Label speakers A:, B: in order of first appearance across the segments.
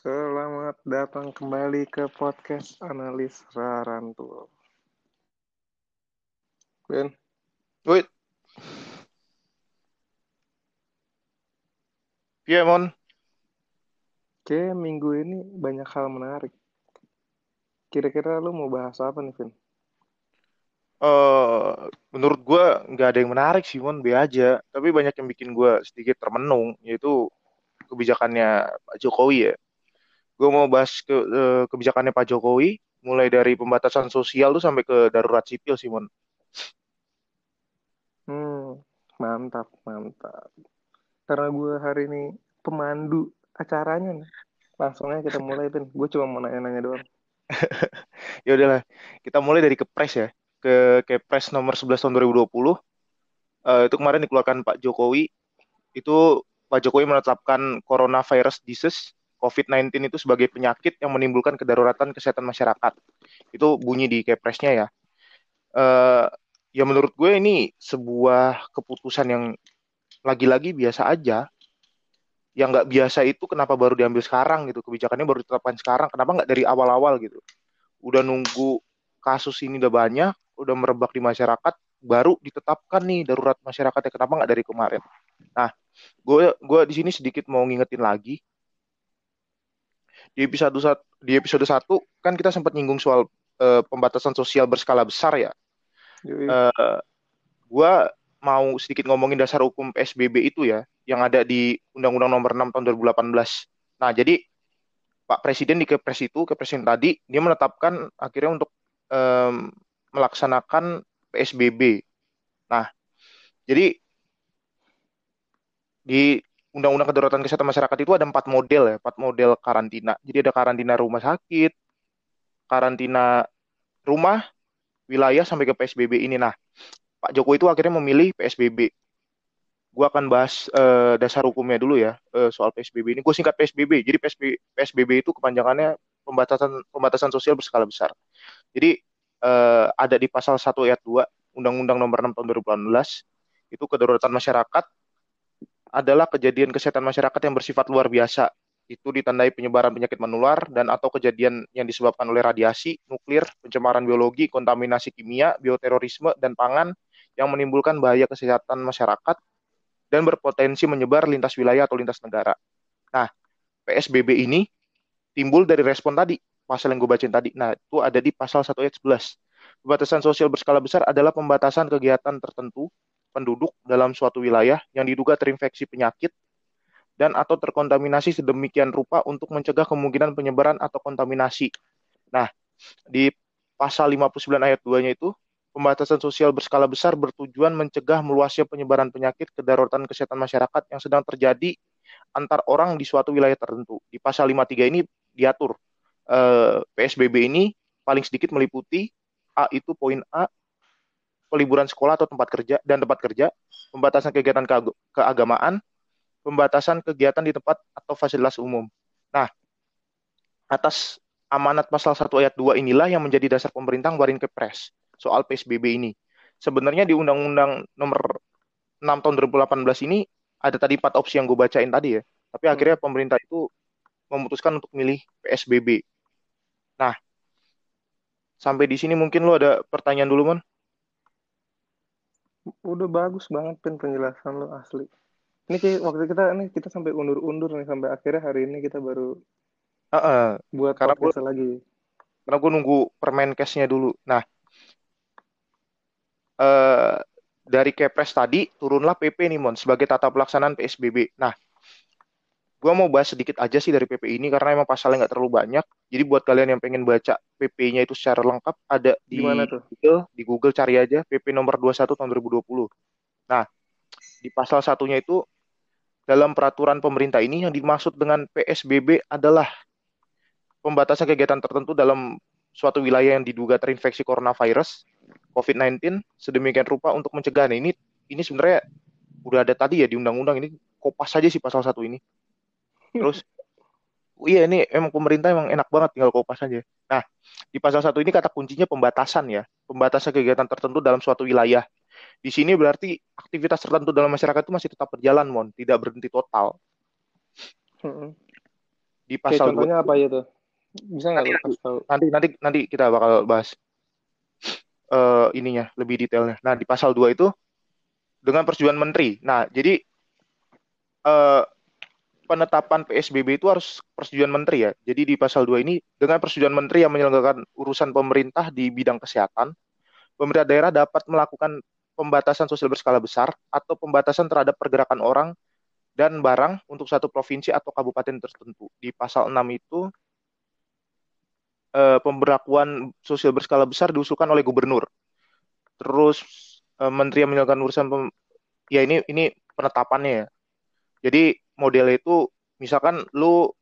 A: Selamat datang kembali ke podcast analis Rarantul. Ben,
B: Wait. Iya, Mon.
A: kayak minggu ini banyak hal menarik. Kira-kira lu mau bahas apa nih, Vin?
B: Eh, menurut gue nggak ada yang menarik sih, Mon. B aja. Tapi banyak yang bikin gue sedikit termenung, yaitu kebijakannya Pak Jokowi ya. Gue mau bahas ke, eh, kebijakannya Pak Jokowi, mulai dari pembatasan sosial tuh sampai ke darurat sipil sih, Mon.
A: Hmm, mantap, mantap. Karena gue hari ini pemandu acaranya nih. Langsung aja kita mulai, Vin. Gue cuma mau nanya-nanya doang.
B: Ya udahlah, kita mulai dari Kepres ya. Ke Kepres nomor 11 tahun 2020. Eh, itu kemarin dikeluarkan Pak Jokowi. Itu Pak Jokowi menetapkan coronavirus disease COVID-19 itu sebagai penyakit yang menimbulkan kedaruratan kesehatan masyarakat. Itu bunyi di Kepresnya ya. Eh, ya menurut gue ini sebuah keputusan yang lagi-lagi biasa aja. Yang nggak biasa itu kenapa baru diambil sekarang gitu. Kebijakannya baru ditetapkan sekarang. Kenapa nggak dari awal-awal gitu. Udah nunggu kasus ini udah banyak, udah merebak di masyarakat, baru ditetapkan nih darurat masyarakat ya. Kenapa nggak dari kemarin? Nah, gue gue di sini sedikit mau ngingetin lagi di episode satu di episode satu kan kita sempat nyinggung soal eh, pembatasan sosial berskala besar ya.
A: Yoi.
B: Eh, gue mau sedikit ngomongin dasar hukum PSBB itu ya, yang ada di Undang-Undang Nomor 6 Tahun 2018. Nah, jadi Pak Presiden di Kepres itu, Kepres yang tadi, dia menetapkan akhirnya untuk em, melaksanakan PSBB. Nah, jadi di Undang-Undang Kedaruratan Kesehatan Masyarakat itu ada empat model ya, empat model karantina. Jadi ada karantina rumah sakit, karantina rumah, wilayah sampai ke PSBB ini. Nah, Pak Jokowi itu akhirnya memilih PSBB. Gue akan bahas eh, dasar hukumnya dulu ya eh, soal PSBB ini. Gue singkat PSBB. Jadi PSB, PSBB itu kepanjangannya pembatasan pembatasan sosial berskala besar. Jadi eh, ada di pasal 1 ayat 2 Undang-Undang Nomor 6 Tahun 2018 itu kedaruratan masyarakat adalah kejadian kesehatan masyarakat yang bersifat luar biasa. Itu ditandai penyebaran penyakit menular dan atau kejadian yang disebabkan oleh radiasi, nuklir, pencemaran biologi, kontaminasi kimia, bioterorisme, dan pangan yang menimbulkan bahaya kesehatan masyarakat dan berpotensi menyebar lintas wilayah atau lintas negara. Nah, PSBB ini timbul dari respon tadi, pasal yang gue bacain tadi. Nah, itu ada di pasal 1 ayat 11. Pembatasan sosial berskala besar adalah pembatasan kegiatan tertentu penduduk dalam suatu wilayah yang diduga terinfeksi penyakit dan atau terkontaminasi sedemikian rupa untuk mencegah kemungkinan penyebaran atau kontaminasi. Nah, di pasal 59 ayat 2-nya itu pembatasan sosial berskala besar bertujuan mencegah meluasnya penyebaran penyakit kedaruratan kesehatan masyarakat yang sedang terjadi antar orang di suatu wilayah tertentu. Di pasal 53 ini diatur eh, PSBB ini paling sedikit meliputi A itu poin A peliburan sekolah atau tempat kerja dan tempat kerja, pembatasan kegiatan keag- keagamaan, pembatasan kegiatan di tempat atau fasilitas umum. Nah, atas amanat pasal 1 ayat 2 inilah yang menjadi dasar pemerintah ngeluarin Kepres soal PSBB ini. Sebenarnya di Undang-Undang nomor 6 tahun 2018 ini ada tadi empat opsi yang gue bacain tadi ya. Tapi
A: Hmm.
B: akhirnya pemerintah itu memutuskan untuk milih PSBB. Nah, sampai di sini mungkin lo ada pertanyaan dulu, Mon?
A: Udah bagus banget, Vin, penjelasan lo asli. Ini kayak waktu kita ini kita sampai undur-undur nih sampai akhirnya hari ini kita baru
B: Heeh,
A: buat
B: karena gue
A: podcast lagi.
B: karena gue nunggu permen case-nya dulu. Nah, eh, dari Kepres tadi turunlah PP nih Mon sebagai tata pelaksanaan PSBB. Nah, gue mau bahas sedikit aja sih dari PP ini karena emang pasalnya nggak terlalu banyak. Jadi buat kalian yang pengen baca PP-nya itu secara lengkap ada di
A: tuh?
B: Google, di Google cari aja PP nomor 21 tahun 2020. Nah, di pasal satunya itu dalam peraturan pemerintah ini yang dimaksud dengan PSBB adalah pembatasan kegiatan tertentu dalam suatu wilayah yang diduga terinfeksi coronavirus COVID-19 sedemikian rupa untuk mencegah. Nah, ini ini sebenarnya udah ada tadi ya di undang-undang ini kopas saja sih pasal satu ini. Terus iya ini emang pemerintah emang enak banget tinggal kopas aja. Nah, di pasal satu ini kata kuncinya pembatasan ya, pembatasan kegiatan tertentu dalam suatu wilayah. Di sini berarti aktivitas tertentu dalam masyarakat itu masih tetap berjalan, Mon, tidak berhenti total.
A: Mm-mm.
B: di pasal
A: contohnya
B: 2
A: apa ya tuh? Bisa nggak
B: nanti nanti nanti nanti kita bakal bahas eh ininya lebih detailnya. Nah, di pasal 2 itu dengan persetujuan menteri. Nah, jadi eh penetapan PSBB itu harus persetujuan menteri ya. Jadi di pasal 2 ini dengan persetujuan menteri yang menyelenggarakan urusan pemerintah di bidang kesehatan, pemerintah daerah dapat melakukan pembatasan sosial berskala besar atau pembatasan terhadap pergerakan orang dan barang untuk satu provinsi atau kabupaten tertentu. Di pasal 6 itu eh, pemberlakuan sosial berskala besar diusulkan oleh gubernur. Terus eh, menteri yang menyelenggarakan urusan pem- ya ini ini penetapannya ya. Jadi modelnya itu misalkan lu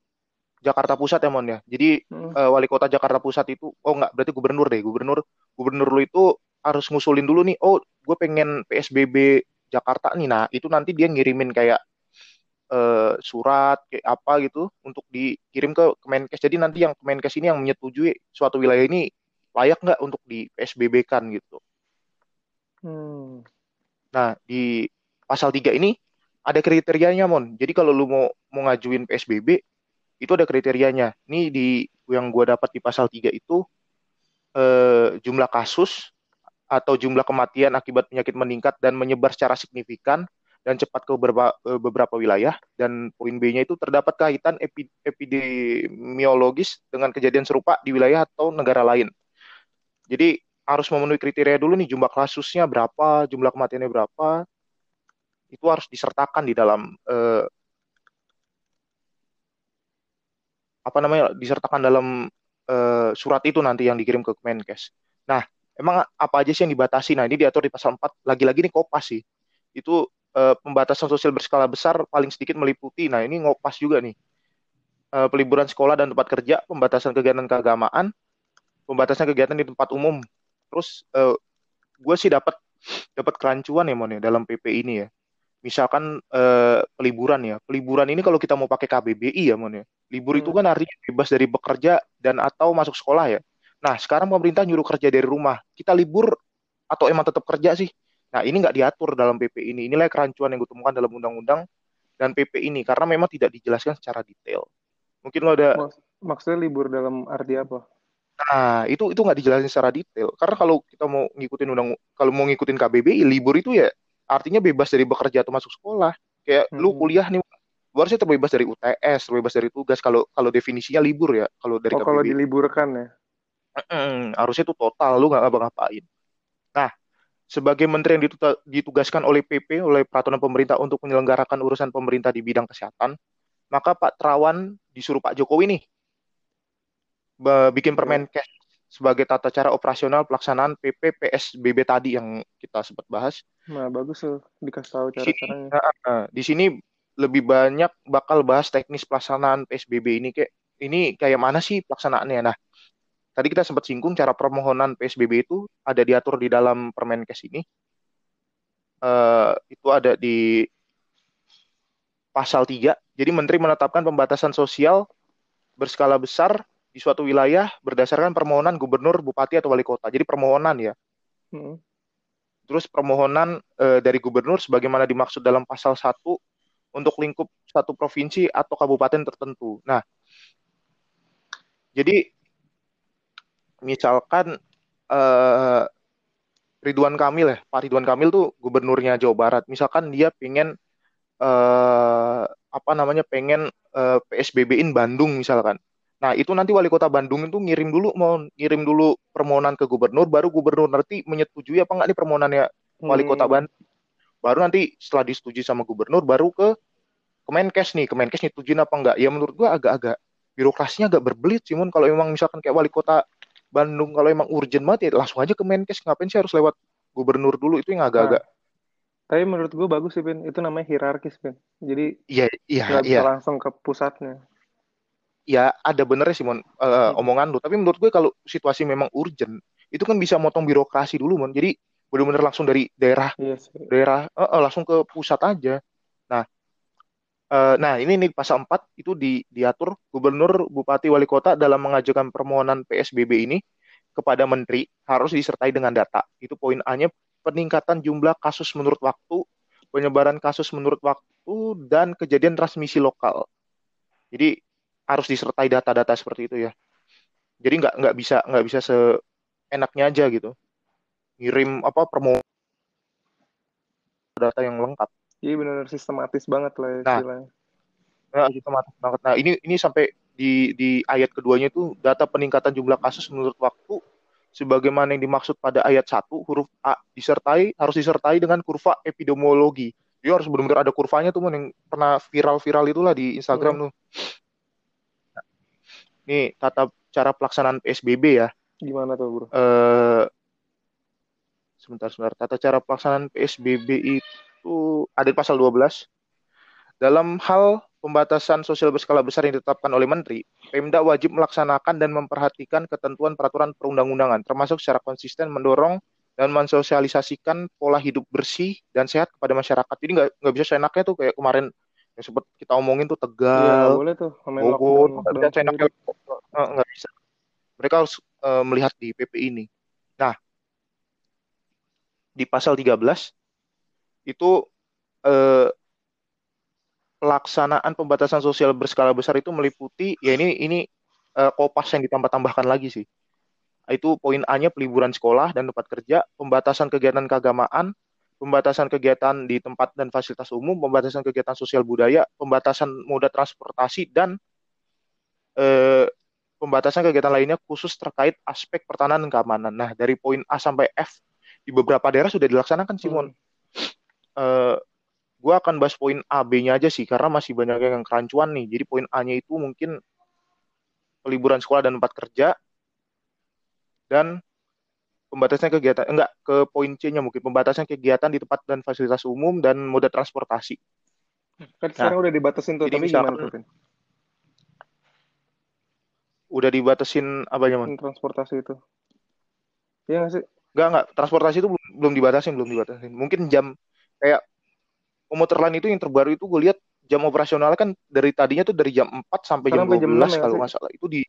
B: Jakarta Pusat ya Mon ya. Jadi
A: Hmm.
B: eh, wali kota Jakarta Pusat itu oh enggak berarti gubernur deh. Gubernur gubernur lu itu harus ngusulin dulu nih. Oh, gue pengen PSBB Jakarta nih. Nah, itu nanti dia ngirimin kayak eh, surat kayak apa gitu untuk dikirim ke Kemenkes. Jadi nanti yang Kemenkes ini yang menyetujui suatu wilayah ini layak nggak untuk di PSBB kan gitu.
A: Hmm.
B: Nah, di pasal 3 ini ada kriterianya, Mon. Jadi kalau lu mau mau ngajuin PSBB, itu ada kriterianya. Ini di yang gua dapat di pasal 3 itu eh, jumlah kasus atau jumlah kematian akibat penyakit meningkat dan menyebar secara signifikan dan cepat ke beberapa, eh, beberapa wilayah dan poin B-nya itu terdapat kaitan epi- epidemiologis dengan kejadian serupa di wilayah atau negara lain. Jadi harus memenuhi kriteria dulu nih jumlah kasusnya berapa, jumlah kematiannya berapa, itu harus disertakan di dalam eh, apa namanya disertakan dalam eh, surat itu nanti yang dikirim ke Kemenkes. Nah, emang apa aja sih yang dibatasi? Nah, ini diatur di pasal 4. Lagi-lagi nih kopas sih. Itu eh, pembatasan sosial berskala besar paling sedikit meliputi. Nah, ini ngopas juga nih. Eh, peliburan sekolah dan tempat kerja, pembatasan kegiatan keagamaan, pembatasan kegiatan di tempat umum. Terus eh, gue sih dapat dapat kerancuan ya Mon ya dalam PP ini ya. Misalkan eh, peliburan ya. Peliburan ini kalau kita mau pakai KBBI ya Mon ya. Libur itu
A: Hmm.
B: kan artinya bebas dari bekerja dan atau masuk sekolah ya. Nah, sekarang pemerintah nyuruh kerja dari rumah. Kita libur atau emang tetap kerja sih? Nah, ini nggak diatur dalam PP ini. Inilah kerancuan yang gue temukan dalam undang-undang dan PP ini karena memang tidak dijelaskan secara detail. Mungkin lo ada
A: Mak- Maksudnya libur dalam arti apa?
B: Nah, itu itu nggak dijelasin secara detail. Karena kalau kita mau ngikutin undang, kalau mau ngikutin KBBI, libur itu ya artinya bebas dari bekerja atau masuk sekolah. Kayak lu
A: Hmm.
B: kuliah nih, lu harusnya terbebas dari UTS, terbebas dari tugas. Kalau kalau definisinya libur ya, kalau dari
A: Oh, kalau diliburkan ya?
B: Harusnya itu total, lu nggak ngapa-ngapain. Nah, sebagai menteri yang ditugaskan oleh PP, oleh peraturan pemerintah untuk menyelenggarakan urusan pemerintah di bidang kesehatan, maka Pak Terawan disuruh Pak Jokowi nih bikin
A: Oke.
B: Permenkes sebagai tata cara operasional pelaksanaan PP PSBB tadi yang kita sempat bahas.
A: Nah, bagus tuh dikasih tahu
B: Di sini,
A: cara-caranya.
B: nah, nah, di sini lebih banyak bakal bahas teknis pelaksanaan PSBB ini kayak ini kayak mana sih pelaksanaannya. Nah, tadi kita sempat singgung cara permohonan PSBB itu ada diatur di dalam Permenkes ini. Eh, itu ada di pasal 3. Jadi menteri menetapkan pembatasan sosial berskala besar di suatu wilayah berdasarkan permohonan gubernur, bupati atau wali kota. Jadi permohonan ya.
A: Hmm.
B: Terus permohonan eh, dari gubernur sebagaimana dimaksud dalam pasal 1 untuk lingkup satu provinsi atau kabupaten tertentu. Nah, jadi misalkan eh, Ridwan Kamil ya, Pak Ridwan Kamil tuh gubernurnya Jawa Barat. Misalkan dia pengen eh, apa namanya pengen eh, PSBB-in Bandung misalkan. Nah, itu nanti wali kota Bandung itu ngirim dulu mau ngirim dulu permohonan ke gubernur, baru gubernur nanti menyetujui apa enggak nih permohonannya wali kota
A: Hmm.
B: Bandung. Baru nanti setelah disetujui sama gubernur, baru ke Kemenkes nih, Kemenkes nyetujuin apa enggak. Ya menurut gua agak-agak birokrasinya agak berbelit sih, Mun. Kalau emang misalkan kayak wali kota Bandung, kalau emang urgent banget ya langsung aja ke Kemenkes. Ngapain sih harus lewat gubernur dulu? Itu yang
A: Nah,
B: agak-agak,
A: tapi menurut gue bagus sih, Pin. Itu namanya hierarkis, Pin. Jadi
B: iya, iya, iya.
A: langsung ke pusatnya.
B: Ya ada benernya sih, Mon, eh,
A: Hmm.
B: omongan lu. Tapi menurut gue kalau situasi memang urgent, itu kan bisa motong birokrasi dulu, Mon. Jadi bener-bener langsung dari daerah
A: Iya sih.
B: daerah eh, eh, langsung ke pusat aja. Nah, eh, nah ini nih pasal 4 itu di, diatur gubernur, bupati, wali kota dalam mengajukan permohonan PSBB ini kepada menteri harus disertai dengan data. Itu poin A-nya peningkatan jumlah kasus menurut waktu, penyebaran kasus menurut waktu dan kejadian transmisi lokal. Jadi harus disertai data-data seperti itu ya. Jadi nggak nggak bisa nggak bisa seenaknya aja gitu. Ngirim apa promo data yang lengkap.
A: Iya benar sistematis banget lah ya
B: Nah.
A: istilahnya.
B: Nah, sistematis banget. Nah, ini ini sampai di di ayat keduanya itu data peningkatan jumlah kasus menurut waktu sebagaimana yang dimaksud pada ayat 1 huruf A disertai harus disertai dengan kurva epidemiologi. Jadi harus benar-benar ada kurvanya tuh Mon, yang pernah viral-viral itulah di Instagram tuh. Ini tata cara pelaksanaan PSBB ya.
A: Gimana tuh bro?
B: Eh sebentar sebentar. Tata cara pelaksanaan PSBB itu ada di pasal 12. Dalam hal pembatasan sosial berskala besar yang ditetapkan oleh Menteri, Pemda wajib melaksanakan dan memperhatikan ketentuan peraturan perundang-undangan, termasuk secara konsisten mendorong dan mensosialisasikan pola hidup bersih dan sehat kepada masyarakat. Jadi nggak nggak bisa seenaknya tuh kayak kemarin yang sempat kita omongin tuh Tegal,
A: boleh tuh
B: Bogor, seenaknya
A: sendiri.
B: Eh, nggak bisa. Mereka harus eh, melihat di PP ini. Nah, di pasal 13 itu eh, pelaksanaan pembatasan sosial berskala besar itu meliputi ya ini ini eh, kopas yang ditambah-tambahkan lagi sih. Itu poin A-nya peliburan sekolah dan tempat kerja, pembatasan kegiatan keagamaan, pembatasan kegiatan di tempat dan fasilitas umum, pembatasan kegiatan sosial budaya, pembatasan moda transportasi dan eh, pembatasan kegiatan lainnya khusus terkait aspek pertahanan dan keamanan. Nah, dari poin A sampai F di beberapa daerah sudah dilaksanakan, Simon.
A: Hmm.
B: Eh, gue akan bahas poin A, B-nya aja sih, karena masih banyak yang kerancuan nih. Jadi poin A-nya itu mungkin peliburan sekolah dan tempat kerja, dan pembatasan kegiatan, enggak, ke poin C-nya mungkin, pembatasan kegiatan di tempat dan fasilitas umum dan moda transportasi.
A: Kan sekarang udah dibatasin tuh, tapi gimana
B: misalkan-
A: tuh Vin?
B: Udah dibatasin apanya, Man?
A: transportasi itu? Iya nggak sih?
B: Enggak, enggak, transportasi itu belum, belum dibatasin, belum dibatasin. Mungkin jam, kayak komuter lain itu yang terbaru itu gue lihat jam operasionalnya kan dari tadinya tuh dari jam 4 sampai jam
A: sampai jam
B: 12
A: 6 ya
B: kalau nggak salah. Itu di,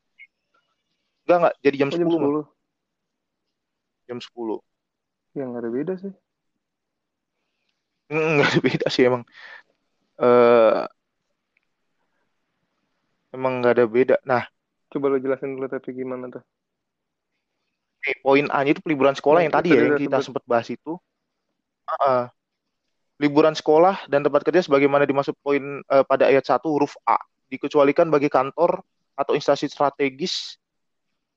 B: enggak, enggak, jadi jam
A: Oh,
B: 10,
A: jam
B: Man.
A: 10.
B: Jam 10.
A: Ya nggak ada beda sih.
B: Hmm, nggak ada beda sih emang. eh emang nggak ada beda. Nah,
A: Coba lo jelasin dulu tapi gimana tuh?
B: eh, poin A-nya itu liburan sekolah
A: Ya,
B: yang tadi ya yang kita sempat bahas itu. Heeh. liburan sekolah dan tempat kerja sebagaimana dimaksud poin eh, pada ayat 1 huruf A dikecualikan bagi kantor atau instansi strategis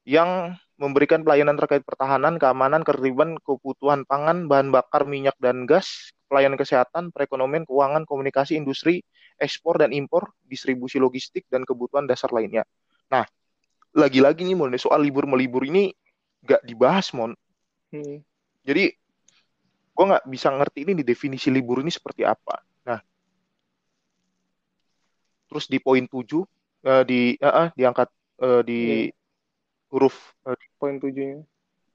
B: yang memberikan pelayanan terkait pertahanan, keamanan, ketertiban, kebutuhan pangan, bahan bakar, minyak dan gas, pelayanan kesehatan, perekonomian, keuangan, komunikasi, industri, ekspor dan impor, distribusi logistik dan kebutuhan dasar lainnya. Nah, lagi-lagi nih Mon, soal libur melibur ini nggak dibahas Mon.
A: Hmm.
B: Jadi gue nggak bisa ngerti ini di definisi libur ini seperti apa. Nah, terus di poin 7 eh, di eh, eh, diangkat eh, di
A: Iya.
B: Huruf.
A: Poin tujuhnya.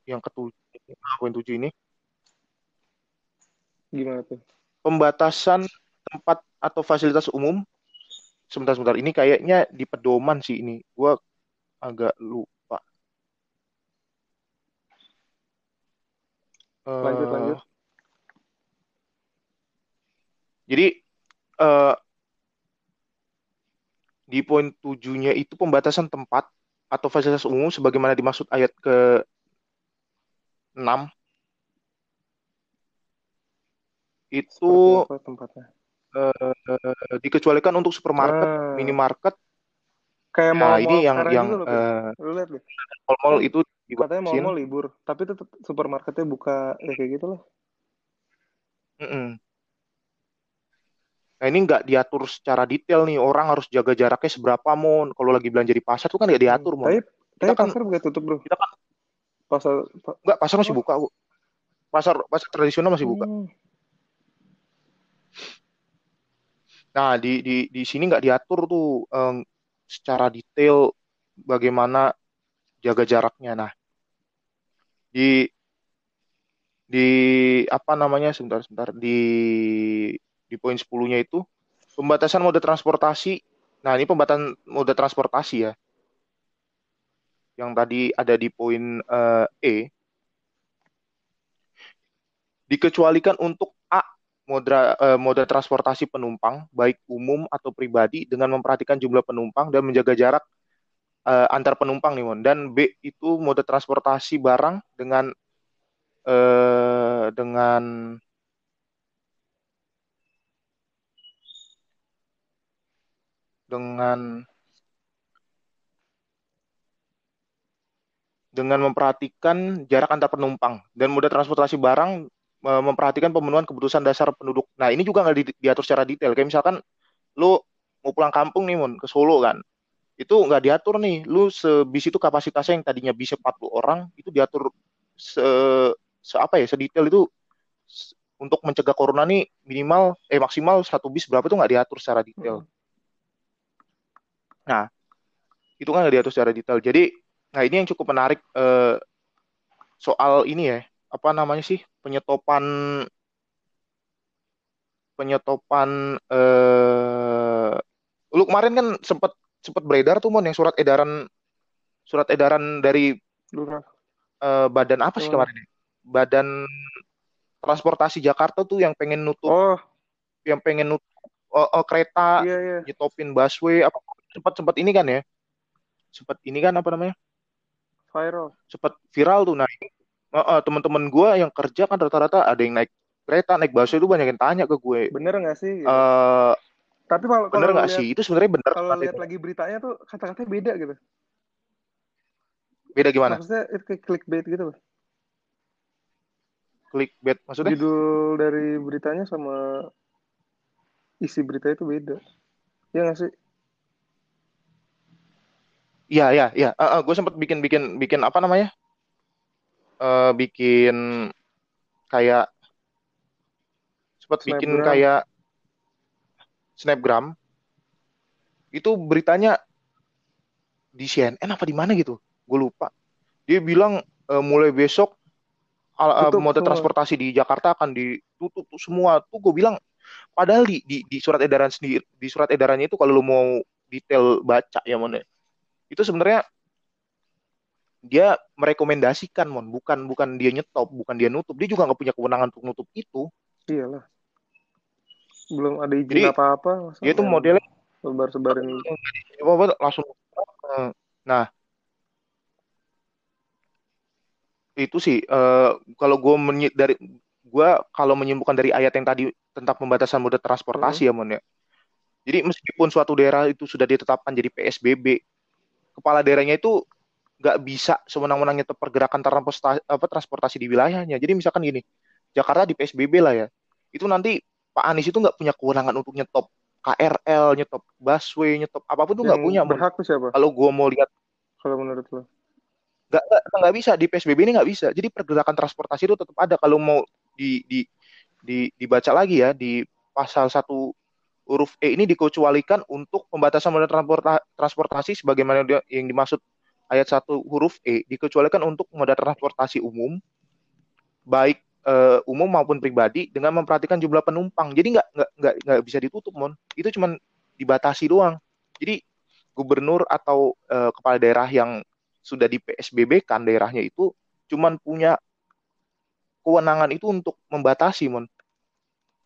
B: Yang ketujuh poin 7 ini.
A: Gimana tuh?
B: pembatasan tempat atau fasilitas umum. Sebentar sebentar ini kayaknya di pedoman sih ini. Gue agak lupa.
A: Lanjut
B: Eh,
A: lanjut.
B: Jadi eh, di poin tujuhnya itu pembatasan tempat atau fasilitas umum sebagaimana dimaksud ayat ke 6 itu
A: apa tempatnya?
B: eh, dikecualikan untuk supermarket,
A: Ah,
B: minimarket.
A: kayak
B: Nah, ini yang yang
A: loh, Vin.
B: eh, mall-mall itu
A: katanya mall-mall libur, tapi tetap supermarketnya buka ya kayak gitu lah.
B: Mm-mm. Nah, ini nggak diatur secara detail nih. Orang harus jaga jaraknya seberapa, Mon. Kalau lagi belanja di pasar tuh kan nggak diatur, Mon.
A: Tapi tapi
B: Kita kan
A: pasar buka tutup bro.
B: kita kan
A: Pasar pa-
B: nggak pasar masih buka, kok. Pasar pasar tradisional masih buka.
A: Hmm.
B: Nah, di di di sini nggak diatur tuh em, secara detail bagaimana jaga jaraknya. Nah, di di apa namanya sebentar sebentar di di poin 10-nya itu pembatasan moda transportasi. Nah, ini pembatasan moda transportasi ya. Yang tadi ada di poin eh, E dikecualikan untuk A moda uh, moda transportasi penumpang baik umum atau pribadi dengan memperhatikan jumlah penumpang dan menjaga jarak uh, antar penumpang nih mon dan B itu moda transportasi barang dengan uh, dengan dengan memperhatikan jarak antar penumpang dan moda transportasi barang memperhatikan pemenuhan kebutuhan dasar penduduk. Nah ini juga nggak di, diatur secara detail. Kayak misalkan lu mau pulang kampung nih mon ke Solo kan, itu nggak diatur nih. Lu sebis itu kapasitasnya yang tadinya bisa 40 orang itu diatur se, se apa ya sedetail itu untuk mencegah corona nih minimal eh maksimal satu bis berapa itu nggak diatur secara detail. Hmm. Nah itu kan nggak diatur secara detail. Jadi nah ini yang cukup menarik eh, soal ini ya apa namanya sih penyetopan penyetopan eh lu kemarin kan sempat sempat beredar tuh mon yang surat edaran surat edaran dari eh, badan apa sih kemarin badan transportasi Jakarta tuh yang pengen nutup oh. yang pengen nutup oh, oh, kereta iya, iya. nyetopin busway apa sempat sempat ini kan ya? Sempat ini kan apa namanya
A: viral.
B: Sempat viral tuh nah uh, uh, teman-teman gue yang kerja kan rata-rata ada yang naik kereta naik busway itu banyak yang tanya ke gue.
A: Bener nggak sih?
B: Gitu. uh,
A: tapi kalau
B: bener nggak sih? Itu sebenarnya bener
A: kalau lihat lagi beritanya tuh kata-katanya beda gitu.
B: Beda gimana?
A: Maksudnya itu kayak clickbait gitu loh.
B: Clickbait maksudnya?
A: Judul dari beritanya sama isi berita itu beda. Ya nggak sih
B: Iya, iya, iya. Uh, uh, gue sempat bikin bikin bikin apa namanya? uh, bikin kayak sempat bikin kayak snapgram. Itu beritanya di CNN apa di mana gitu? Gue lupa. Dia bilang uh, mulai besok uh, moda transportasi di Jakarta akan ditutup semua. Tuh gue bilang padahal di, di di surat edaran sendiri di surat edarannya itu kalau lu mau detail baca ya mana itu sebenarnya dia merekomendasikan mon. Bukan bukan dia nyetop bukan dia nutup. Dia juga nggak punya kewenangan untuk nutup itu.
A: Iyalah. Belum ada izin apa apa
B: dia tuh modelnya
A: sebar sebarin
B: apa langsung nah itu sih uh, kalau gue dari gue kalau menyimpulkan dari ayat yang tadi tentang pembatasan moda transportasi hmm. ya mon ya. Jadi meskipun suatu daerah itu sudah ditetapkan jadi PSBB kepala daerahnya itu nggak bisa sewenang-wenangnya pergerakan transportasi, apa, transportasi di wilayahnya. Jadi misalkan gini, Jakarta di PSBB lah ya, itu nanti Pak Anies itu nggak punya kewenangan untuk nyetop KRL, nyetop busway, nyetop apa pun tuh nggak punya.
A: Berhak tuh siapa?
B: Kalau gue mau lihat,
A: kalau menurut lo?
B: Nggak, nggak, nggak bisa di PSBB ini nggak bisa. Jadi pergerakan transportasi itu tetap ada. Kalau mau di, di, di, dibaca lagi ya di pasal satu huruf E ini dikecualikan untuk pembatasan moda transportasi sebagaimana yang dimaksud ayat 1 huruf E dikecualikan untuk moda transportasi umum baik uh, umum maupun pribadi dengan memperhatikan jumlah penumpang. Jadi nggak nggak nggak nggak bisa ditutup mon. Itu cuma dibatasi doang. Jadi gubernur atau uh, kepala daerah yang sudah di PSBB kan daerahnya itu cuma punya kewenangan itu untuk membatasi mon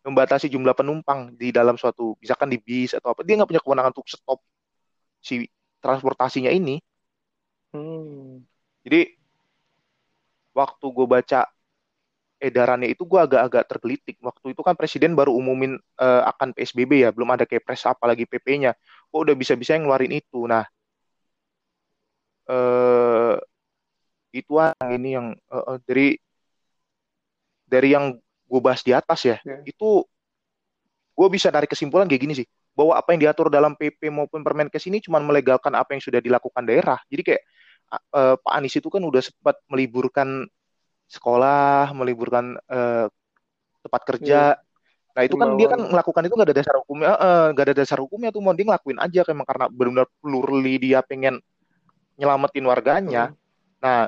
B: membatasi jumlah penumpang di dalam suatu misalkan di bis atau apa dia nggak punya kewenangan untuk stop si transportasinya ini
A: Hmm.
B: Jadi waktu gue baca edarannya itu gue agak-agak tergelitik. Waktu itu kan presiden baru umumin uh, akan PSBB ya, belum ada kepres apalagi PP-nya. Kok udah bisa-bisa yang ngeluarin itu. Nah, uh, itu yang ini yang uh, dari dari yang gue bahas di atas ya, yeah. itu gue bisa dari kesimpulan kayak gini sih bahwa apa yang diatur dalam PP maupun Permenkes ini cuma melegalkan apa yang sudah dilakukan daerah. Jadi kayak uh, Pak Anies itu kan udah sempat meliburkan sekolah, meliburkan uh, tempat kerja. Yeah. Nah itu kan dia kan melakukan itu gak ada dasar hukumnya, uh, gak ada dasar hukumnya tuh mau dia ngelakuin aja emang karena benar-benar plurli dia pengen nyelamatin warganya. Hmm. Nah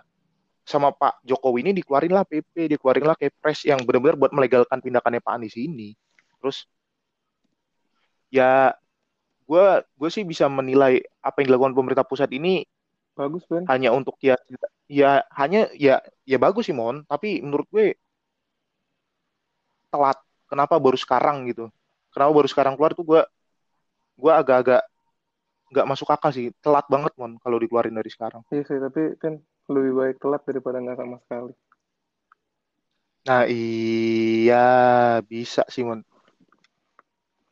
B: sama Pak Jokowi ini dikeluarin lah PP, dikeluarin lah Kepres yang benar-benar buat melegalkan tindakannya Pak Anies ini. Terus ya gue gue sih bisa menilai apa yang dilakukan pemerintah pusat ini
A: Bagus, Ben.
B: Hanya untuk ya ya hanya ya ya bagus sih Mon, tapi menurut gue telat. Kenapa baru sekarang gitu? Kenapa baru sekarang keluar tuh gue gue agak-agak nggak masuk akal sih. Telat banget mon kalau dikeluarin dari sekarang.
A: Iya sih tapi kan lebih baik telat daripada nggak sama sekali.
B: Nah iya bisa sih mon.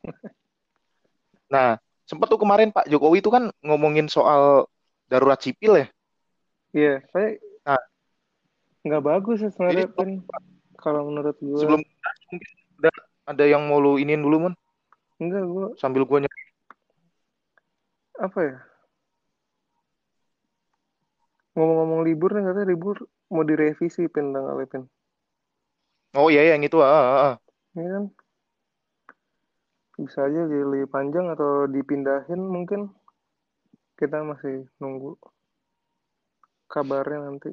B: Nah sempat tuh kemarin Pak Jokowi itu kan ngomongin soal darurat sipil ya?
A: Iya saya
B: nah.
A: nggak bagus ya sebenarnya kan kalau menurut gue
B: sebelum mungkin ada ada yang mau lu iniin dulu mon.
A: Enggak gue
B: sambil gue nyari.
A: Apa ya ngomong-ngomong libur nih katanya libur mau direvisi pin tanggal pin?
B: Oh iya yang itu ah, ah, ah.
A: ini kan? Bisa aja jadi lebih panjang atau dipindahin mungkin. Kita masih nunggu kabarnya nanti.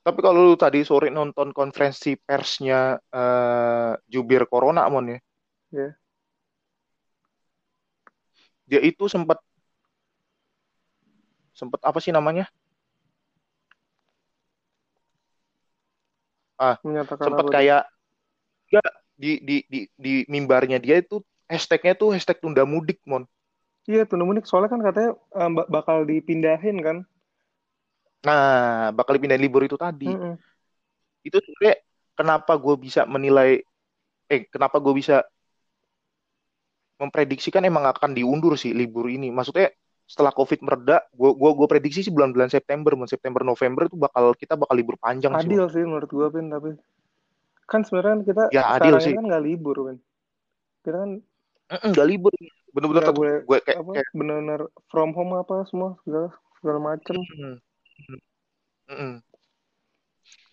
B: Tapi kalau lu tadi sore nonton konferensi persnya uh, jubir corona mon ya?
A: Ya yeah.
B: dia itu sempat sempat apa sih namanya ah sempat kayak ya di di di di mimbarnya dia itu hashtagnya tuh hashtag tunda mudik mon.
A: Iya tunda mudik. Soalnya kan katanya um, bakal dipindahin kan?
B: Nah bakal dipindahin libur itu tadi.
A: Mm -mm.
B: itu sebenarnya kenapa gue bisa menilai eh kenapa gue bisa memprediksikan emang akan diundur sih libur ini. Maksudnya setelah covid mereda gue gua gue prediksi sih bulan-bulan September bulan September November itu bakal kita bakal libur panjang
A: adil sih, sih menurut gue pin tapi kan sebenarnya kan kita
B: ya, adil sih.
A: kan nggak libur kan kita kan
B: nggak libur. Bener-bener
A: Nggak boleh,
B: gue kayak,
A: apa
B: kayak
A: benar-benar from home apa semua segala segala macem.
B: Mm, mm, mm.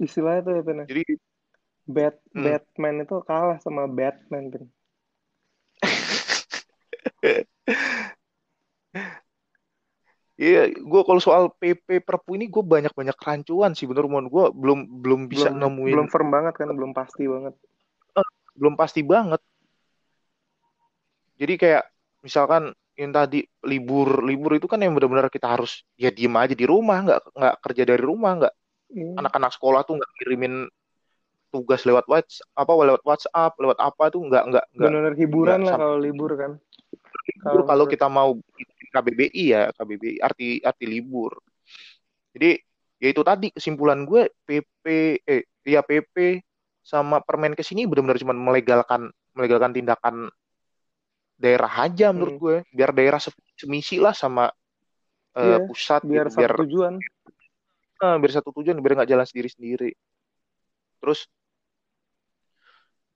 A: istilahnya tuh ya Pin ya.
B: jadi
A: Bat
B: Hmm.
A: Batman itu kalah sama Batman Pin
B: Iya, gue kalau soal PP Perpu ini gue banyak-banyak kerancuan sih bener mon. Gue belum belum bisa
A: belum
B: nemuin
A: belum firm banget kan belum pasti banget.
B: Belum pasti banget. Jadi kayak misalkan yang tadi libur libur itu kan yang benar-benar kita harus ya diem aja di rumah nggak nggak kerja dari rumah nggak.
A: Iya.
B: anak-anak sekolah tuh nggak kirimin tugas lewat WhatsApp apa lewat WhatsApp lewat apa tuh nggak nggak nggak.
A: Benar-benar hiburan
B: nggak
A: lah kalau libur kan.
B: Libur kalau kita mau KBBI ya KBBI arti arti libur. Jadi ya itu tadi kesimpulan gue PP eh ya PP sama Permenkes ini benar-benar cuma melegalkan melegalkan tindakan daerah aja menurut
A: Hmm.
B: gue. Biar daerah se- semisi lah sama eh,
A: Iya,
B: pusat
A: biar
B: gitu biar
A: satu tujuan.
B: Eh, biar satu tujuan biar nggak jalan sendiri sendiri. Terus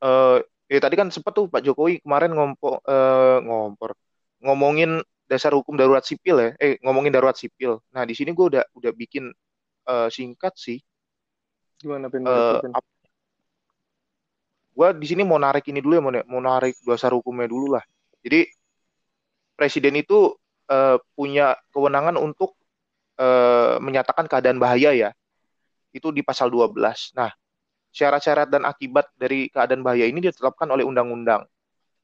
B: eh ya tadi kan sempat tuh Pak Jokowi kemarin ngompo eh, ngompor ngomongin dasar hukum darurat sipil ya. Eh ngomongin darurat sipil. Nah di sini gue udah udah bikin eh, singkat sih.
A: Gimana pin?
B: Eh
A: Pin?
B: gue di sini mau narik ini dulu ya mau, mau narik dasar hukumnya dulu lah. Jadi presiden itu eh, punya kewenangan untuk eh, menyatakan keadaan bahaya ya. Itu di pasal 12 nah syarat-syarat dan akibat dari keadaan bahaya ini ditetapkan oleh undang-undang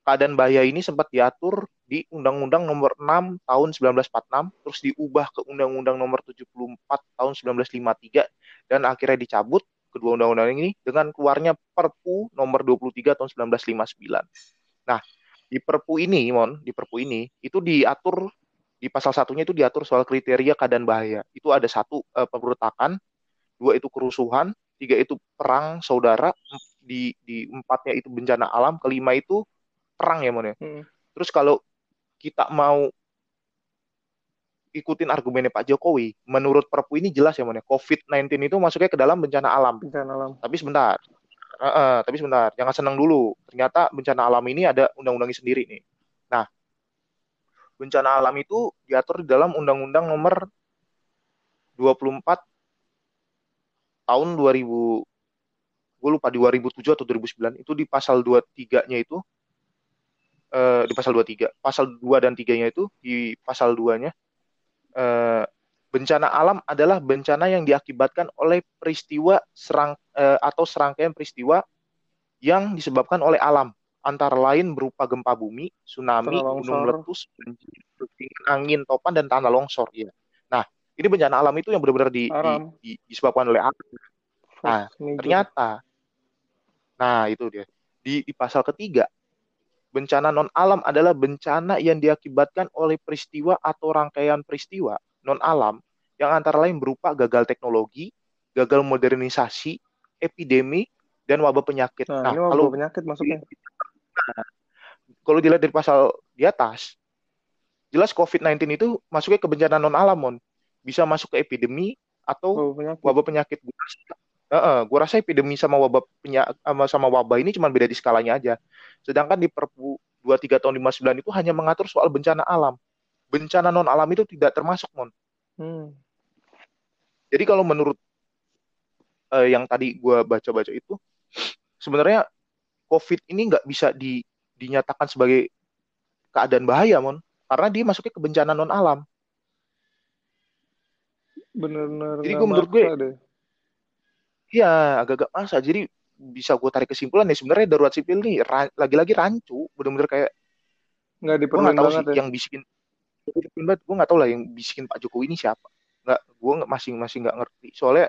B: keadaan bahaya ini sempat diatur di Undang-Undang Nomor 6 Tahun 1946, terus diubah ke Undang-Undang Nomor 74 Tahun 1953, dan akhirnya dicabut kedua undang-undang ini dengan keluarnya Perpu Nomor 23 Tahun 1959. Nah, di Perpu ini, Mon, di Perpu ini itu diatur di pasal satunya itu diatur soal kriteria keadaan bahaya. Itu ada satu eh, pemberontakan, dua itu kerusuhan, tiga itu perang saudara, di di empatnya itu bencana alam, kelima itu perang ya, Mon ya.
A: Hmm.
B: Terus kalau kita mau ikutin argumennya Pak Jokowi, menurut Perpu ini jelas ya, Mon ya. COVID-19 itu masuknya ke dalam bencana alam.
A: bencana alam
B: Tapi sebentar. Eh, eh, tapi sebentar, jangan senang dulu. Ternyata bencana alam ini ada undang-undangnya sendiri nih. Nah, bencana alam itu diatur di dalam Undang-Undang Nomor 24 tahun 2000 gue lupa di 2007 atau 2009 itu di pasal 23-nya itu eh, di pasal 23 pasal 2 dan 3-nya itu di pasal 2-nya eh, bencana alam adalah bencana yang diakibatkan oleh peristiwa serang eh, atau serangkaian peristiwa yang disebabkan oleh alam antara lain berupa gempa bumi, tsunami, gunung meletus, banjir, angin topan dan tanah longsor ya. Nah, ini bencana alam itu yang benar-benar di, di-
A: Alam.
B: di- disebabkan oleh alam. Nah, ternyata nah itu dia di, di pasal ketiga bencana non alam adalah bencana yang diakibatkan oleh peristiwa atau rangkaian peristiwa non alam yang antara lain berupa gagal teknologi, gagal modernisasi, epidemi, dan wabah penyakit.
A: Nah, nah ini wabah kalau penyakit masuknya. Nah,
B: kalau dilihat dari pasal di atas, jelas COVID-19 itu masuknya ke bencana non alam, mon. Bisa masuk ke epidemi atau wabah penyakit. Wabah penyakit. Uh, uh, gue rasa epidemi sama wabah penyakit sama, sama wabah ini cuma beda di skalanya aja. Sedangkan di Perpu 23 tahun 59 itu hanya mengatur soal bencana alam. Bencana non alam itu tidak termasuk, mon. Hmm. Jadi kalau menurut uh, yang tadi gue baca-baca itu, sebenarnya COVID ini nggak bisa di, dinyatakan sebagai keadaan bahaya, mon, karena dia masuknya ke bencana non alam.
A: Bener-bener.
B: Jadi gue menurut gue, iya agak-agak masa. Jadi bisa gue tarik kesimpulan ya sebenarnya darurat sipil nih ra lagi-lagi rancu, bener-bener kayak
A: nggak diperlukan
B: tahu sih ya. yang bisikin gue nggak tahu lah yang bisikin Pak Jokowi ini siapa. Nggak gue masih masih nggak ngerti. Soalnya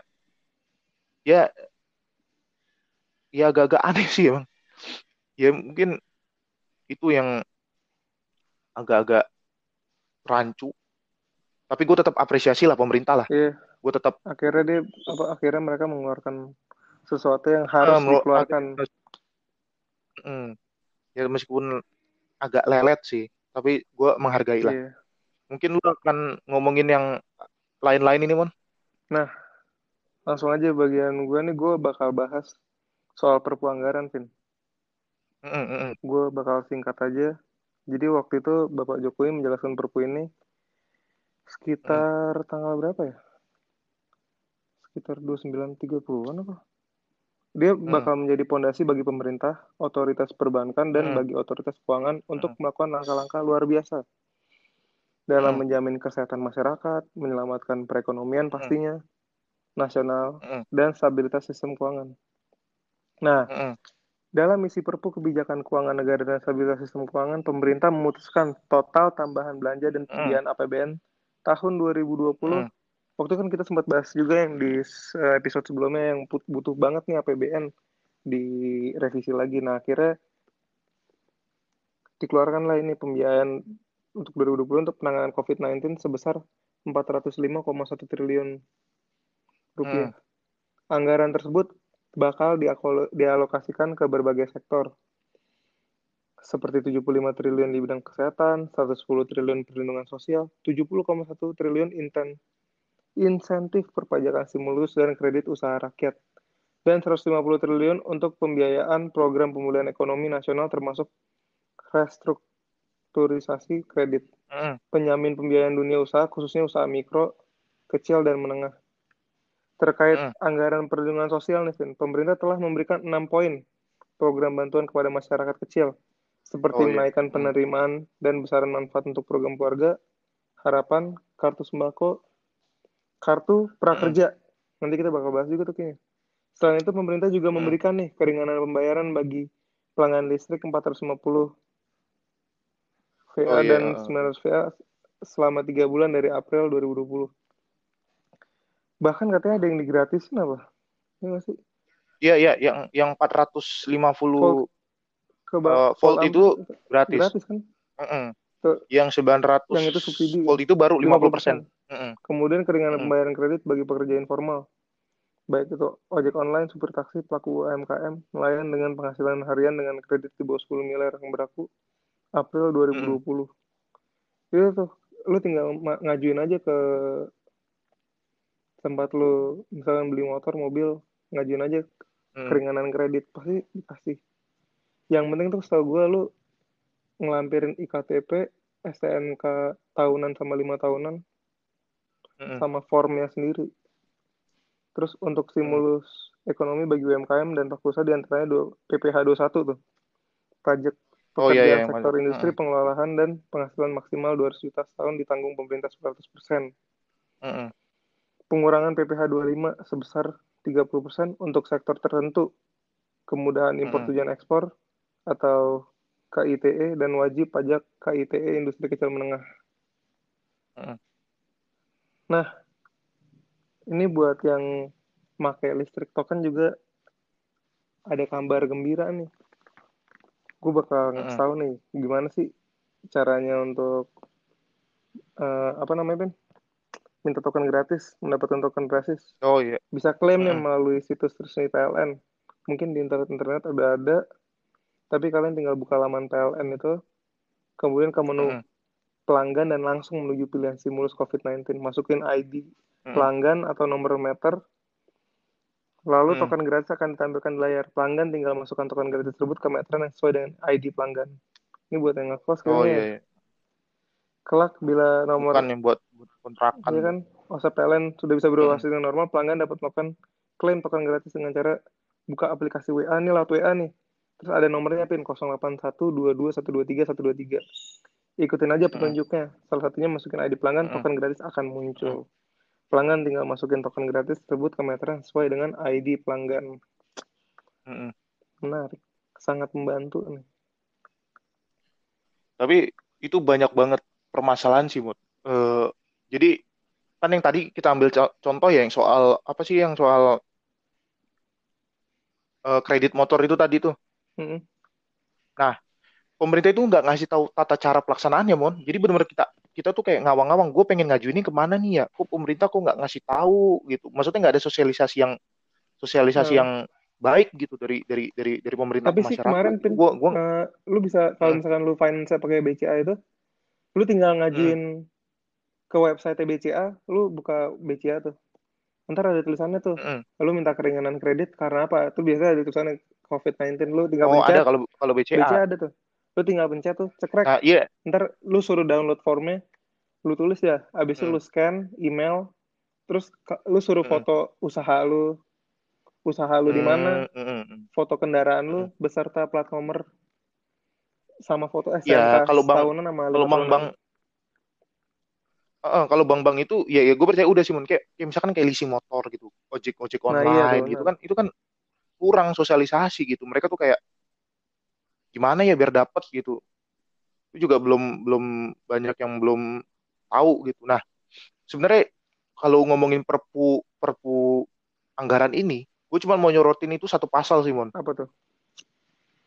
B: ya ya agak-agak aneh sih emang. Ya mungkin itu yang agak-agak rancu. Tapi gue tetap apresiasi lah pemerintah lah.
A: Yeah.
B: Gue tetap
A: akhirnya dia apa akhirnya mereka mengeluarkan sesuatu yang harus uh, dikeluarkan.
B: hmm, ya meskipun agak lelet sih tapi gue menghargai lah. Yeah. mungkin lu akan ngomongin yang lain-lain ini mon?
A: Nah langsung aja bagian gue nih gue bakal bahas soal perpu anggaran Vin mm -mm. gue bakal singkat aja. Jadi waktu itu Bapak Jokowi menjelaskan perpu ini sekitar mm. tanggal berapa ya sekitar 29.30an apa dia mm. bakal menjadi pondasi bagi pemerintah, otoritas perbankan, dan mm. bagi otoritas keuangan mm. untuk melakukan langkah-langkah luar biasa dalam hmm. menjamin kesehatan masyarakat, menyelamatkan perekonomian hmm. pastinya hmm. nasional hmm. dan stabilitas sistem keuangan. Nah, hmm. dalam misi Perpu Kebijakan Keuangan Negara dan Stabilitas Sistem Keuangan, pemerintah memutuskan total tambahan belanja dan pembiayaan hmm. APBN tahun 2020. Hmm. Waktu kan kita sempat bahas juga yang di eh, episode sebelumnya yang butuh banget nih APBN direvisi lagi. Nah, akhirnya dikeluarkanlah ini pembiayaan untuk 2020 untuk penanganan COVID-19 sebesar 405,1 triliun rupiah. Hmm. Anggaran tersebut bakal dialokasikan ke berbagai sektor seperti 75 triliun di bidang kesehatan, 110 triliun perlindungan sosial, 70,1 triliun inten insentif perpajakan stimulus dan kredit usaha rakyat, dan 150 triliun untuk pembiayaan program pemulihan ekonomi nasional termasuk restruktur restrukturisasi kredit, mm. penyamin pembiayaan dunia usaha, khususnya usaha mikro, kecil, dan menengah. Terkait mm. anggaran perlindungan sosial, nih, Vin, pemerintah telah memberikan enam poin program bantuan kepada masyarakat kecil, seperti oh, iya. menaikkan penerimaan dan besaran manfaat untuk program keluarga, harapan, kartu sembako, kartu prakerja. Hmm. Nanti kita bakal bahas juga tuh kayaknya. Selain itu pemerintah juga hmm. memberikan nih keringanan pembayaran bagi pelanggan listrik 450 VA oh, iya. dan 900 VA selama 3 bulan dari April 2020. Bahkan katanya ada yang digratisin apa?
B: Iya sih? Iya, iya, yang yang 450 volt, ke uh, volt, volt itu gratis. Gratis kan? Mm -mm. Yang 900
A: yang itu subsidi.
B: volt itu baru 50%. 50%.
A: -hmm. Kemudian keringanan mm-hmm. pembayaran kredit bagi pekerja informal, baik itu ojek online, supir taksi, pelaku UMKM, nelayan dengan penghasilan harian dengan kredit di bawah 10 miliar yang berlaku April 2020. Mm-hmm. Itu tuh, lu tinggal ngajuin aja ke tempat lu misalnya beli motor, mobil, ngajuin aja mm. keringanan kredit pasti dikasih. Yang penting tuh setahu gue lu ngelampirin IKTP, STNK tahunan sama lima tahunan sama formnya sendiri. Terus untuk stimulus hmm. ekonomi bagi UMKM dan pelaku usaha di antaranya PPH 21 tuh. Pajak
B: oh, iya, iya,
A: sektor iya. industri, hmm. pengelolaan, dan penghasilan maksimal 200 juta setahun ditanggung pemerintah 100%. Hmm. Pengurangan PPh 25 sebesar 30% untuk sektor tertentu, kemudahan impor tujuan ekspor atau KITE dan wajib pajak KITE industri kecil menengah. Nah, ini buat yang pakai listrik token juga ada kabar gembira nih gue bakal ngasih tahu nih gimana sih caranya untuk eh, apa namanya Ben? Minta token gratis, mendapatkan token gratis.
B: Oh iya.
A: Bisa klaim nih melalui situs resmi PLN. Mungkin di internet-internet udah ada, tapi kalian tinggal buka laman PLN itu, kemudian ke menu
B: Mm-mm.
A: Pelanggan dan langsung menuju pilihan stimulus COVID-19. Masukin ID
B: Mm-mm.
A: pelanggan atau nomor meter, lalu
B: Mm.
A: token gratis akan ditampilkan di layar. Pelanggan tinggal masukkan token gratis tersebut ke meteran yang sesuai dengan ID pelanggan. Ini buat yang ngekos
B: Oh
A: kayaknya
B: iya,
A: ya.
B: iya.
A: Kelak bila nomor
B: Bukan yang buat, buat kontrakan.
A: Iya kan, masa PLN sudah bisa beroperasi
B: Mm.
A: dengan normal, pelanggan dapat melakukan klaim token gratis dengan cara buka aplikasi WA nih lewat WA nih. Terus ada nomornya PIN 08122123 Ikutin aja
B: Mm.
A: petunjuknya. Salah satunya masukin ID pelanggan,
B: Mm.
A: token gratis akan muncul. Pelanggan tinggal masukin token gratis tersebut ke meteran sesuai dengan ID pelanggan. Menarik, sangat membantu nih.
B: Tapi itu banyak banget permasalahan sih, Mut. Eh, jadi kan yang tadi kita ambil co- contoh ya yang soal apa sih yang soal eh, kredit motor itu tadi tuh.
A: Mm-mm.
B: Nah, pemerintah itu nggak ngasih tahu tata cara pelaksanaannya, Mon. Jadi benar-benar kita kita tuh kayak ngawang-ngawang. Gue pengen ngajuin ini ke mana nih ya? Kok pemerintah kok nggak ngasih tahu gitu? Maksudnya nggak ada sosialisasi yang sosialisasi
A: Hmm.
B: yang baik gitu dari dari dari dari pemerintah
A: Tapi
B: ke
A: sih
B: masyarakat.
A: kemarin Pin,
B: Gue gue
A: eh, lu bisa kalau
B: Hmm.
A: misalkan lu finance pakai BCA itu, lu tinggal ngajuin ke website BCA, lu buka BCA tuh. Ntar ada tulisannya tuh,
B: Mm-mm.
A: lu minta keringanan kredit karena apa? Itu biasanya ada tulisannya COVID-19, lu tinggal
B: Oh ada
A: pencet,
B: kalau kalau BCA.
A: BCA ada tuh. Lu tinggal pencet tuh, cekrek.
B: Nah iya.
A: Ntar lu suruh download formnya, lu tulis ya, abis itu
B: Hmm.
A: lu scan email, terus lu suruh
B: Hmm.
A: foto usaha lu, usaha lu di mana,
B: Hmm, mm, mm.
A: foto kendaraan lu beserta plat nomor sama foto
B: Ya,
A: STNK
B: kalau bang
A: setahunan sama
B: kalau bang
A: tahunan.
B: bang eh, kalau bang bang itu ya ya gue percaya udah sih Mun. kayak, kayak misalkan kayak leasing motor gitu ojek ojek
A: Nah iya
B: online gitu kan itu kan kurang sosialisasi gitu mereka tuh kayak gimana ya biar dapet gitu itu juga belum belum banyak yang belum tahu gitu nah sebenarnya kalau ngomongin perpu perpu anggaran ini gue cuma mau nyorotin itu satu pasal sih Mon
A: Apa tuh?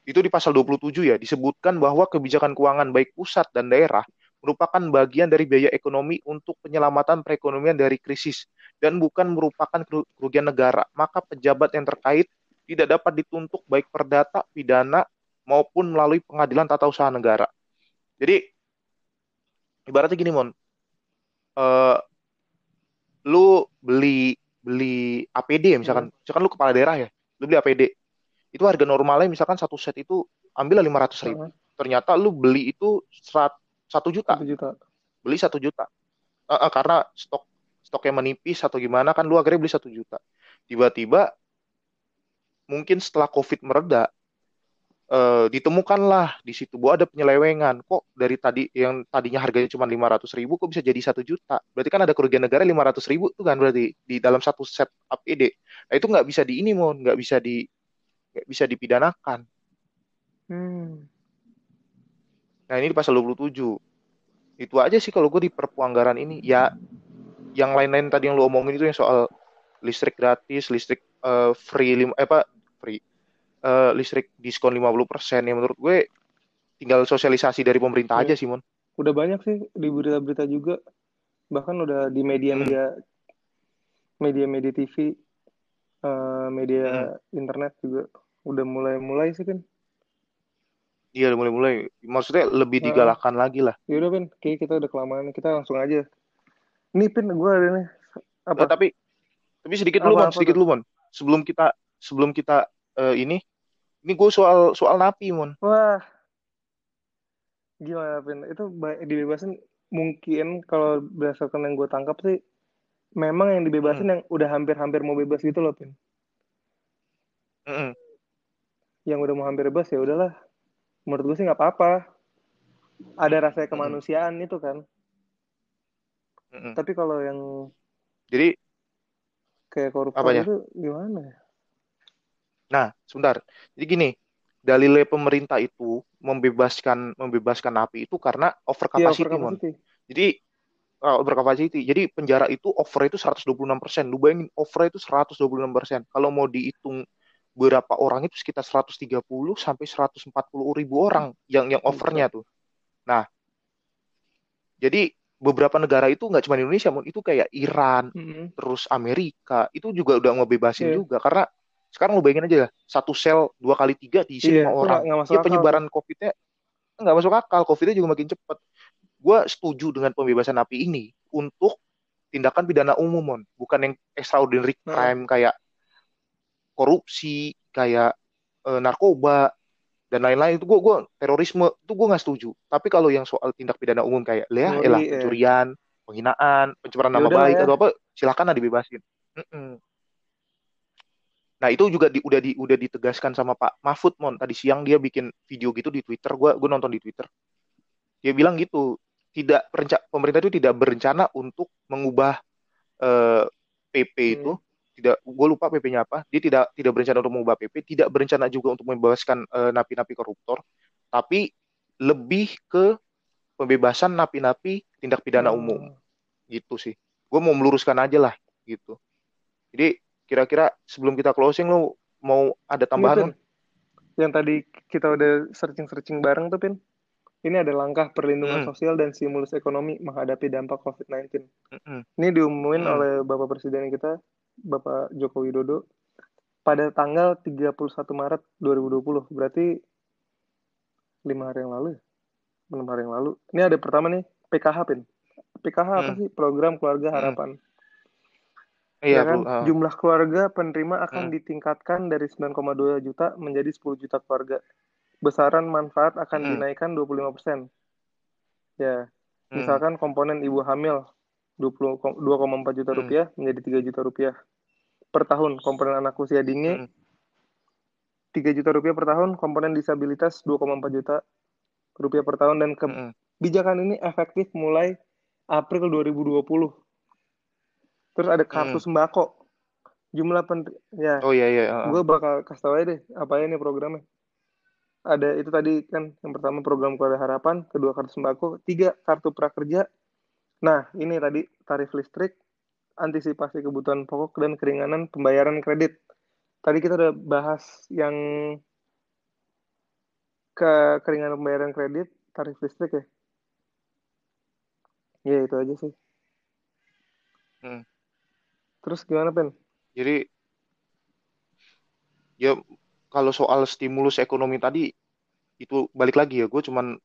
B: itu di pasal 27 ya disebutkan bahwa kebijakan keuangan baik pusat dan daerah merupakan bagian dari biaya ekonomi untuk penyelamatan perekonomian dari krisis dan bukan merupakan keru- kerugian negara. Maka pejabat yang terkait tidak dapat dituntut baik perdata, pidana maupun melalui pengadilan tata usaha negara. Jadi ibaratnya gini Mon, eh, lu beli beli APD ya misalkan,
A: Hmm.
B: misalkan lu kepala daerah ya, lu beli APD, itu harga normalnya misalkan satu set itu ambil lima ratus ribu,
A: Heeh,
B: ternyata lu beli itu satu juta,
A: juta.
B: beli satu juta, Eh, eh, karena stok stoknya menipis atau gimana kan lu akhirnya beli satu juta, tiba-tiba mungkin setelah COVID mereda eh, ditemukanlah di situ bahwa ada penyelewengan. Kok dari tadi yang tadinya harganya cuma lima ratus ribu, kok bisa jadi satu juta? Berarti kan ada kerugian negara lima ratus ribu tuh kan berarti di dalam satu set APD. Nah itu nggak bisa di ini mon, nggak bisa di nggak bisa dipidanakan.
A: Hmm.
B: Nah ini di pasal 27. Itu aja sih kalau gue di perpu anggaran ini. Ya yang lain-lain tadi yang lu omongin itu yang soal listrik gratis, listrik eh, free lim eh apa free eh, listrik diskon 50% ya menurut gue tinggal sosialisasi dari pemerintah
A: Iya.
B: aja sih mon.
A: Udah banyak sih di berita-berita juga. Bahkan udah di media-media media-media TV, eh, media internet juga udah mulai-mulai sih kan.
B: Iya udah mulai-mulai. Maksudnya lebih digalakkan lagi lah.
A: Yaudah Pin, kayak kita udah kelamaan. Kita langsung aja. Nih Pin, gue ada nih. Apa?
B: Nah, tapi tapi sedikit dulu
A: Apa,
B: mon, sedikit dulu mon. Sebelum kita sebelum kita eh, ini ini gue soal soal napi mon.
A: Wah, gimana Pin? Itu ba- dibebasin mungkin kalau berdasarkan yang gue tangkap sih, memang yang dibebasin
B: Hmm.
A: yang udah hampir-hampir mau bebas gitu loh Pin.
B: Mm-mm.
A: Yang udah mau hampir bebas ya udahlah. Menurut gue sih nggak apa-apa. Ada rasa
B: Mm-mm.
A: kemanusiaan itu kan.
B: Mm-mm.
A: Tapi kalau yang
B: Jadi
A: kayak koruptor
B: Apanya?
A: itu gimana ya?
B: Nah, sebentar. Jadi gini, dalilnya pemerintah itu membebaskan membebaskan napi itu karena over
A: Iya, overcapacity.
B: Jadi uh, over capacity. Jadi penjara itu over itu 126%. Lu bayangin over itu 126%. Kalau mau dihitung berapa orang itu sekitar 130 sampai 140 ribu orang yang yang overnya tuh. Nah, jadi beberapa negara itu nggak cuma Indonesia, itu kayak Iran, mm-hmm. terus Amerika, itu juga udah ngebebasin yeah. juga karena sekarang lu bayangin aja satu sel dua kali tiga diisi yeah, lima orang, ya penyebaran COVID-nya nggak masuk akal, COVID-nya juga makin cepat. Gue setuju dengan pembebasan napi ini untuk tindakan pidana umum, mon. bukan yang extraordinary nah. crime kayak korupsi, kayak e, narkoba dan lain-lain itu gue gue terorisme itu gue nggak setuju. Tapi kalau yang soal tindak pidana umum kayak ya, elah eh. pencurian, penghinaan, pencemaran nama baik ya. atau apa, silakan lah dibebasin. Mm -mm. Nah itu juga di, udah di udah ditegaskan sama Pak Mahfud mon. Tadi siang dia bikin video gitu di Twitter. Gue gue nonton di Twitter. Dia bilang gitu tidak pemerintah itu tidak berencana untuk mengubah eh, PP hmm. itu. Tidak gue lupa PP-nya apa. Dia tidak tidak berencana untuk mengubah PP tidak berencana juga untuk membebaskan eh, napi-napi koruptor. Tapi lebih ke pembebasan napi-napi tindak pidana hmm. umum. Gitu sih. Gue mau meluruskan aja lah gitu. Jadi kira-kira sebelum kita closing lu mau ada tambahan
A: ya, yang tadi kita udah searching-searching bareng tuh Pin ini ada langkah perlindungan hmm. sosial dan stimulus ekonomi menghadapi dampak COVID-19. Hmm. Ini diumumin hmm. oleh Bapak Presiden kita, Bapak Joko Widodo, pada tanggal 31 Maret 2020. Berarti lima hari yang lalu, ya? enam hari yang lalu. Ini ada pertama nih PKH pin. PKH hmm. apa sih? Program Keluarga Harapan. Hmm. Iya, ya kan? Uh. Jumlah keluarga penerima akan hmm. ditingkatkan dari 9,2 juta menjadi 10 juta keluarga. Besaran manfaat akan hmm. dinaikkan 25%. Ya. Hmm. Misalkan komponen ibu hamil 2,4 juta hmm. rupiah menjadi 3 juta rupiah per tahun. Komponen anak usia dini hmm. 3 juta rupiah per tahun. Komponen disabilitas 2,4 juta rupiah per tahun. Dan hmm. kebijakan ini efektif mulai April 2020 terus ada kartu hmm. sembako. Jumlah pen ya.
B: Oh iya iya
A: uh. gue bakal kasih tau aja deh apa ini programnya. Ada itu tadi kan yang pertama program keluarga harapan kedua kartu sembako tiga kartu prakerja. Nah ini tadi tarif listrik antisipasi kebutuhan pokok dan keringanan pembayaran kredit. Tadi kita udah bahas yang ke keringanan pembayaran kredit tarif listrik ya? Ya itu aja sih. Hmm. Terus gimana, Pen?
B: Jadi ya kalau soal stimulus ekonomi tadi itu balik lagi ya, gue cuman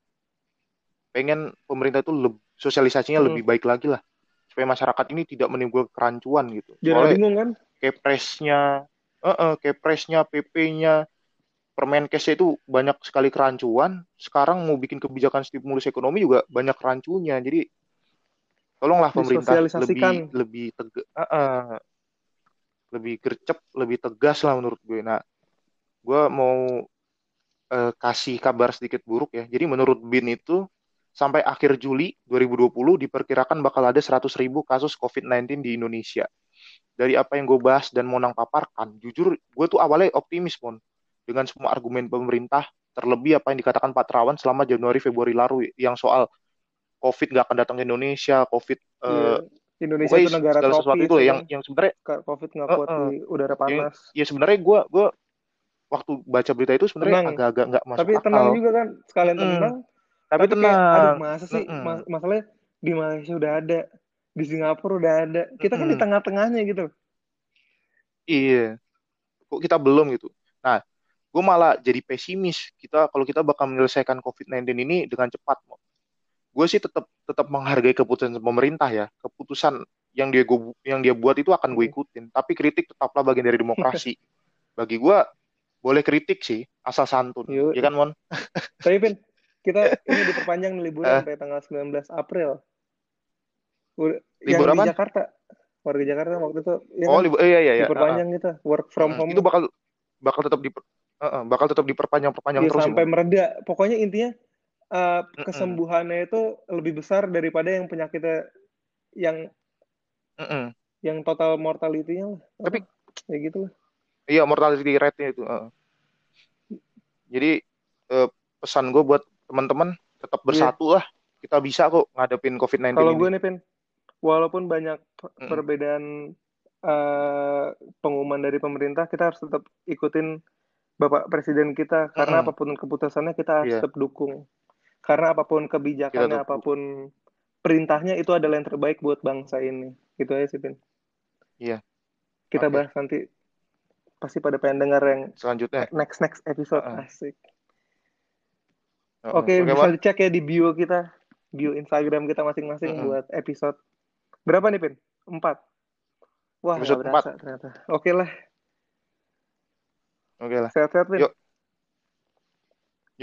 B: pengen pemerintah itu lebih, sosialisasinya hmm. lebih baik lagi lah supaya masyarakat ini tidak menimbulkan kerancuan gitu.
A: Jangan bingung kan?
B: Kepresnya, uh -uh, kepresnya, PP-nya, Permenkesnya itu banyak sekali kerancuan. Sekarang mau bikin kebijakan stimulus ekonomi juga banyak kerancunya. Jadi tolonglah pemerintah lebih lebih uh, uh, lebih gercep lebih tegas lah menurut gue. Nah gue mau uh, kasih kabar sedikit buruk ya. Jadi menurut bin itu sampai akhir Juli 2020 diperkirakan bakal ada 100 ribu kasus COVID-19 di Indonesia. Dari apa yang gue bahas dan mau paparkan jujur gue tuh awalnya optimis pun dengan semua argumen pemerintah terlebih apa yang dikatakan Pak Terawan selama Januari Februari lalu yang soal COVID nggak akan datang ke Indonesia, COVID
A: yeah. uh, Indonesia itu negara
B: tropis sesuatu itu
A: ya,
B: yang yang sebenarnya
A: COVID nggak kuat uh, uh, di udara panas.
B: Ya, ya sebenarnya gue gue waktu baca berita itu sebenarnya agak-agak nggak masuk
A: Tapi
B: akal.
A: tenang juga kan, sekalian hmm. tenang.
B: Tapi, tapi tenang. Kayak,
A: aduh masa sih, mm mas masalahnya di Malaysia udah ada, di Singapura udah ada. Kita mm kan di tengah-tengahnya gitu.
B: Iya. Kok kita belum gitu. Nah, gue malah jadi pesimis. Kita kalau kita bakal menyelesaikan COVID-19 ini dengan cepat gue sih tetap tetap menghargai keputusan pemerintah ya. Keputusan yang dia gua, yang dia buat itu akan gue hmm. ikutin. Tapi kritik tetaplah bagian dari demokrasi. Bagi gue boleh kritik sih asal santun. Yuk. ya kan mon?
A: Tapi Pin kita ini diperpanjang liburan uh, sampai tanggal 19 April.
B: Libur
A: yang apa? di Jakarta. Warga Jakarta waktu itu
B: ya oh kan? libur iya iya iya.
A: Diperpanjang uh, gitu work from uh, home.
B: itu bakal bakal tetap di uh, bakal tetap diperpanjang perpanjang ya, terus
A: sampai ya, mereda pokoknya intinya uh, kesembuhannya itu lebih besar daripada yang penyakitnya yang mm -mm. yang total mortality-nya lah.
B: Tapi
A: ya gitu lah.
B: Iya, mortality rate-nya itu. Uh. Jadi uh, pesan gue buat teman-teman tetap iya. bersatu yeah. lah. Kita bisa kok ngadepin COVID-19
A: Kalau gue nih, Pin, walaupun banyak perbedaan uh, pengumuman dari pemerintah kita harus tetap ikutin Bapak Presiden kita karena mm -hmm. apa pun keputusannya kita harus yeah. tetap dukung. Karena apa pun kebijakannya, apa pun perintahnya itu adalah yang terbaik buat bangsa ini. Gitu aja sih, Pin.
B: Iya.
A: Kita okay. bahas nanti pasti pada pengen dengar yang
B: selanjutnya.
A: Next next episode uh -uh. asik. Oke, okay, bisa dicek ya di bio kita, bio Instagram kita masing-masing uh -uh. buat episode. Berapa nih, Pin? Empat. Wah, episode berasa, 4. ternyata. Oke okay lah.
B: Oke okay lah.
A: Sehat-sehat, Pin. Yuk.